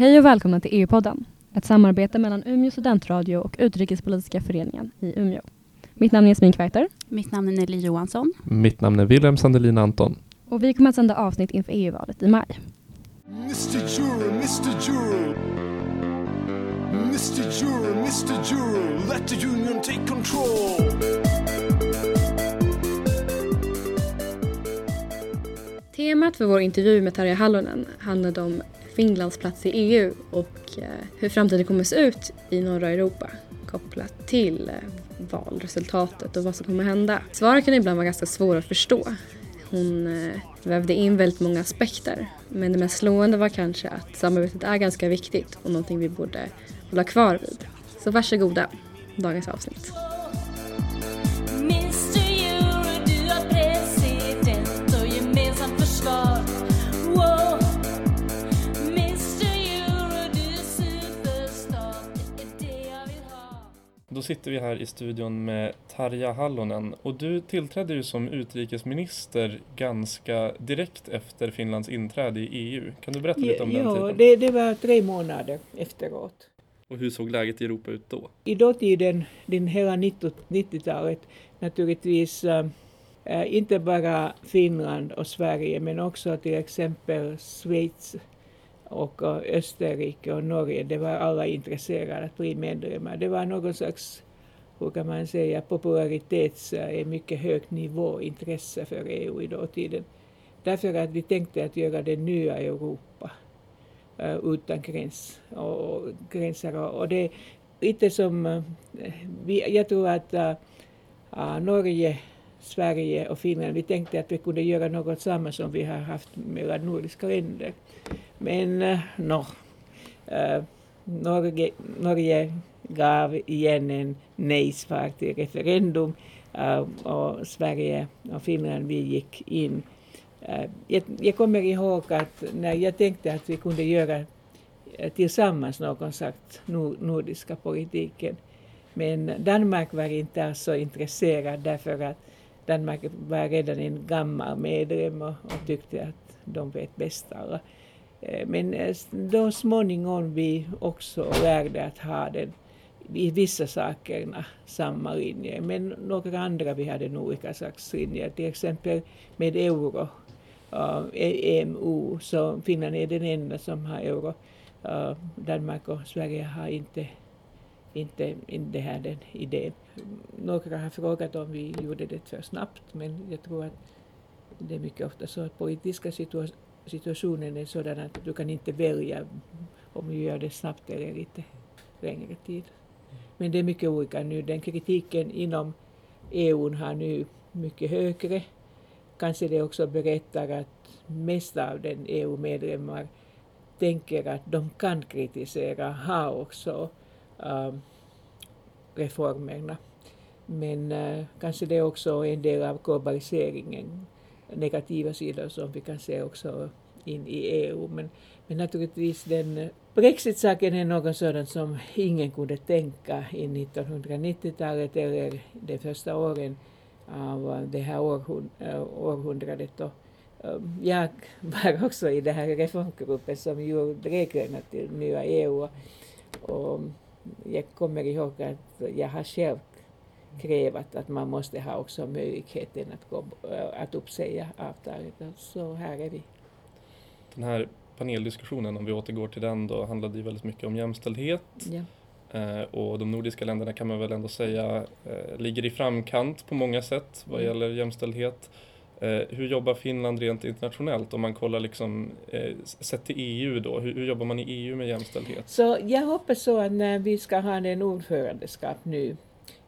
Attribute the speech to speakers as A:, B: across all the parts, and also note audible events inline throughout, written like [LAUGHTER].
A: Hej och välkomna till EU-podden, ett samarbete mellan Umeå studentradio och Utrikespolitiska föreningen i Umeå. Mitt namn är Jasmin Kveiter.
B: Mitt namn är Nelly Johansson.
C: Mitt namn är Wilhelm Sandelin Anton.
A: Och vi kommer att sända avsnitt inför EU-valet i maj.
D: Mr. Juror, Mr. Juror. Mr. Juror, Mr. Juror, let the union take control.
A: Temat för vår intervju med Tarja Hallonen handlade om Finlands plats i EU och eh, hur framtiden kommer att se ut i norra Europa kopplat till eh, valresultatet och vad som kommer att hända. Svaren kan ibland vara ganska svåra att förstå. Hon eh, vävde in väldigt många aspekter men det mest slående var kanske att samarbetet är ganska viktigt och någonting vi borde hålla kvar vid. Så varsågoda, dagens avsnitt.
C: Då sitter vi här i studion med Tarja Hallonen och du tillträdde ju som utrikesminister ganska direkt efter Finlands inträde i EU. Kan du berätta lite om den
E: Ja,
C: tiden?
E: det, det var tre månader efteråt.
C: Och hur såg läget i Europa ut då?
E: I dåtiden, den hela 90 90-talet, naturligtvis äh, inte bara Finland och Sverige men också till exempel Schweiz och Österrike och Norge. Det var alla intresserade att bli medlemmar. Det var någon slags, hur kan man säga, popularitets, en eh, mycket hög nivå intresse för EU i dåtiden. Därför att vi tänkte att göra det nya Europa. Eh, utan gräns och, och gränser. Och, det är lite som, eh, vi, jag tror att Norge, Sverige och Finland, vi tänkte att vi kunde göra något samma som vi har haft mellan nordiska länder. Men eh, no, eh, Norge, Norge gav igen en nej-svar till referendum eh, och Sverige och Finland, vi gick in Jag, jag kommer ihåg att när jag tänkte att vi kunde göra tillsammans någon slags nordiska politiken. Men Danmark var inte alls så intresserad därför att Danmark var redan en gammal medlem och, och tyckte att de vet bäst alla. Eh, men eh, då småningom vi också lärde att ha den i vissa sakerna samma linje, men några andra vi hade nog olika slags linjer, till exempel med euro eh, uh, EMU, så Finland är den enda som har euro. Uh, Danmark och Sverige har inte, inte, inte här den idén. Några har frågat om vi gjorde det för snabbt, men jag tror att det är mycket ofta så att politiska situa- situationen är sådan att du kan inte välja om du gör det snabbt eller lite längre tid. Men det är mycket olika nu. Den kritiken inom EU har nu mycket högre kanske det också berättar att mest av den EU-medlemmar tänker att de kan kritisera, har också Um, reformerna. Men uh, kanske det är också en del av globaliseringen, negativa sidor som vi kan se också in i EU. Men, men naturligtvis den uh, Brexit-saken är något sådant som ingen kunde tänka i 1990-talet eller de första åren av uh, det här århund, uh, århundradet. Och, um, jag [LAUGHS] var också i den här reformgruppen som gjorde reglerna till nya EU. Och jag kommer ihåg att jag har själv krävt att man måste ha också möjligheten att, gå, äh, att uppsäga avtalet. Så här är vi.
C: Den här paneldiskussionen, om vi återgår till den då, handlade ju väldigt mycket om jämställdhet.
E: Ja.
C: Eh, och de nordiska länderna kan man väl ändå säga eh, ligger i framkant på många sätt vad
E: Mm.
C: gäller jämställdhet. Eh, hur jobbar Finland rent internationellt om man kollar liksom eh, sett till EU då? Hur, hur jobbar man i EU med jämställdhet?
E: Så jag hoppas så att när vi ska ha en ordförandeskap nu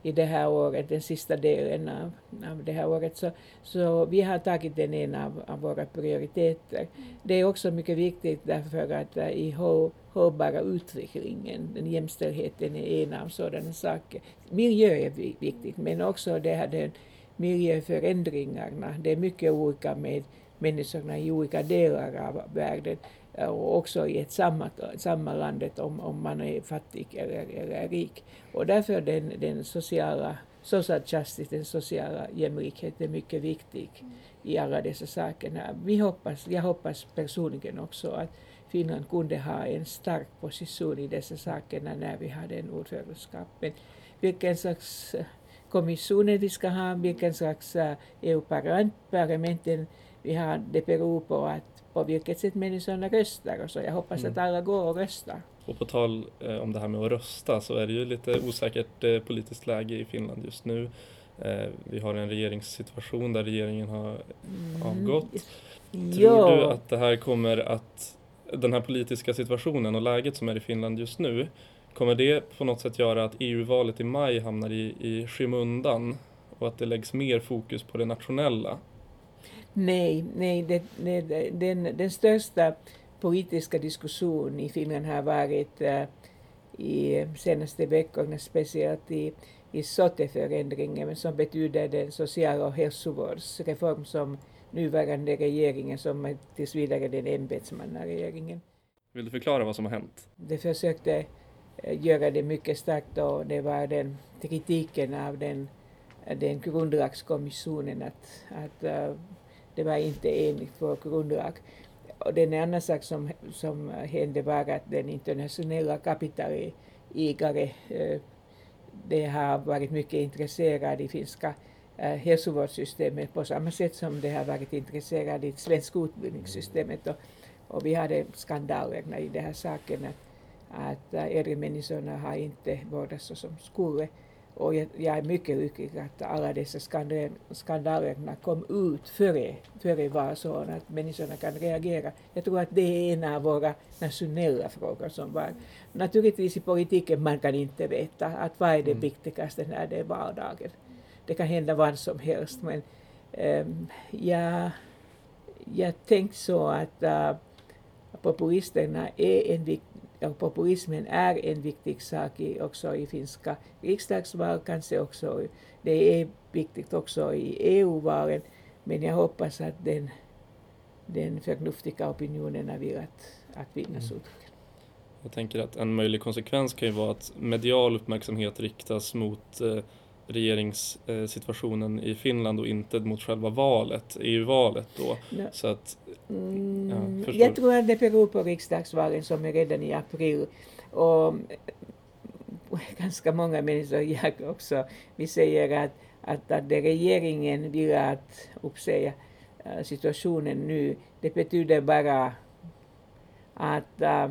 E: i det här året, den sista delen av, av det här året, så, så vi har tagit den en av, av våra prioriteter. Det är också mycket viktigt därför att eh, i hållbara utvecklingen, den jämställdheten är en av sådana saker. Miljö är viktigt, men också det här den miljöförändringarna. Det är mycket olika med människorna i olika delar av världen och också i ett samma, samma landet om, om man är fattig eller, eller rik. Och därför den, den sociala social justice, den sociala jämlikheten är mycket viktig i alla dessa sakerna. Vi hoppas, jag hoppas personligen också att Finland kunde ha en stark position i dessa sakerna när vi hade en ordförandeskap. Men vilken slags kommissioner vi ska ha, vilken slags eh, EU-parlamenten vi har, det beror på att på vilket sätt människorna röstar och så. Jag hoppas
C: Mm.
E: att alla går och röstar.
C: Och på tal eh, om det här med att rösta så är det ju lite osäkert eh, politiskt läge i Finland just nu. Eh, vi har en regeringssituation där regeringen har avgått. Tror du att det här kommer att, den här politiska situationen och läget som är i Finland just nu, kommer det på något sätt göra att EU-valet i maj hamnar i, i skymundan och att det läggs mer fokus på det nationella?
E: Nej, nej det, det- den, den största politiska diskussionen i Finland har varit eh, i senaste veckorna, speciellt i, i SOTE-förändringen som betyder den social och hälsovårdsreform som nuvarande regeringen, som tills vidare den ämbetsmannaregeringen,
C: Vill du förklara vad som har hänt?
E: de försökte Eh, göra det mycket starkt och det var den kritiken av den, den grundlagskommissionen att, att eh, det var inte enligt vår grundlag. Och den andra sak som, som hände var att den internationella kapitalägare eh, det har varit mycket intresserad i finska eh, hälsovårdssystemet på samma sätt som det har varit intresserad i svenska utbildningssystemet. Och, och vi hade skandalerna i den här saken att, att äldre människorna har inte vårdats så som skulle. Och jag, jag är mycket lycklig att alla dessa skandaler, skandalerna kom ut före, före val så att människorna kan reagera. Jag tror att det är en av våra nationella frågor som var. Naturligtvis i politiken man kan inte veta att vad är det
C: Mm.
E: viktigaste när det är valdagen. Det kan hända vad som helst men um, jag, jag tänkte så att uh, populisterna är en vik- och populismen är en viktig sak i, också i finska riksdagsval, kanske också, det är viktigt också i EU-valen, men jag hoppas att den, den förnuftiga opinionen vill att, att vinnas
C: Mm.
E: ut.
C: Jag tänker att en möjlig konsekvens kan ju vara att medial uppmärksamhet riktas mot eh, regeringssituationen i Finland och inte mot själva valet, EU-valet då.
E: No,
C: Så att,
E: mm,
C: förstår.
E: jag tror att det beror på riksdagsvalen som är redan i april. Och [LAUGHS] ganska många människor, jag också, vi säger att, att, att det regeringen vill att uppsäga eh, situationen nu, det betyder bara att äh,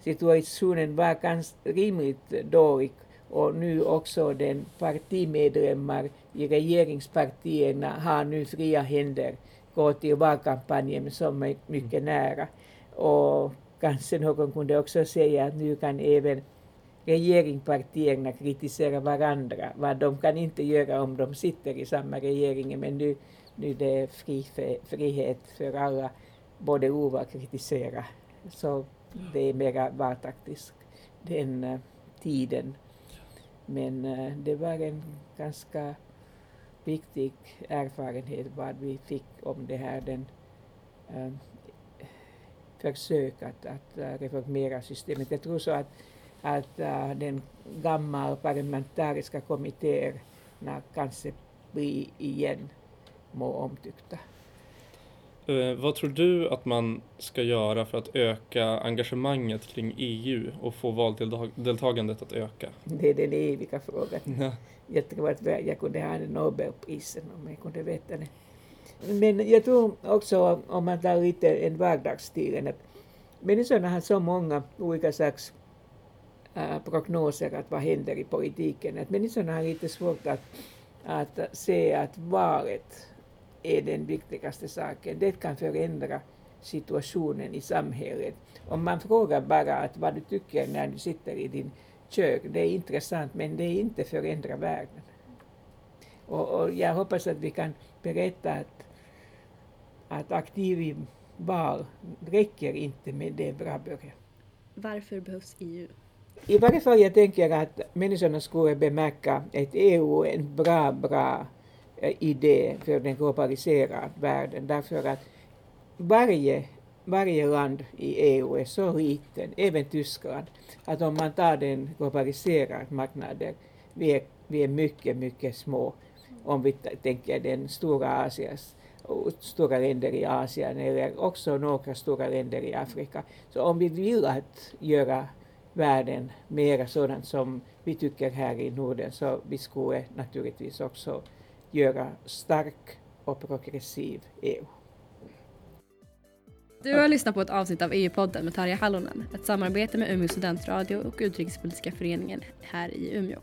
E: situationen var ganska rimligt dålig och nu också den partimedlemmar i regeringspartierna har nu fria händer gå till valkampanjen som är mycket nära. Och kanske någon kunde också säga att nu kan även regeringspartierna kritisera varandra. Vad de kan inte göra om de sitter i samma regering, men nu, nu det är fri, frihet för alla, både Ova och kritisera. Så det är mera valtaktiskt den uh, tiden. Men uh, det var en ganska viktig erfarenhet vad vi fick om det här den äh, försök att, att eh, reformera systemet. Jag tror så att, att äh, den gamla parlamentariska kommittéerna kanske blir igen må omtyckta
C: eh, vad tror du att man ska göra för att öka engagemanget kring EU och få valdeltagandet att öka?
E: Det är den eviga frågan.
C: Ja.
E: Jag tror att jag kunde ha Nobelprisen om jag kunde veta det. Men jag tror också, om man tar lite en vardagsstil, att människorna har så många olika slags äh, prognoser att vad händer i politiken. Att människorna har lite svårt att, att se att valet är den viktigaste saken. Det kan förändra situationen i samhället. Om man frågar bara att vad du tycker när du sitter i din kök, det är intressant men det är inte förändra världen. Och, och jag hoppas att vi kan berätta att, att aktiv val räcker inte med det bra början.
B: Varför behövs EU?
E: I varje fall jag tänker att människorna skulle bemärka att EU är en bra, bra Eh, idé för den globaliserade världen. Därför att varje, varje land i EU är så liten, även Tyskland, att om man tar den globaliserade marknaden, vi är, vi är mycket, mycket små om vi tänker den stora Asias, stora länder i Asien eller också några stora länder i Afrika. Så om vi vill att göra världen mera sådant som vi tycker här i Norden så vi skulle naturligtvis också göra stark och progressiv EU.
A: Du har lyssnat på ett avsnitt av EU-podden med Tarja Hallonen, ett samarbete med Umeå studentradio och Utrikespolitiska föreningen här i Umeå.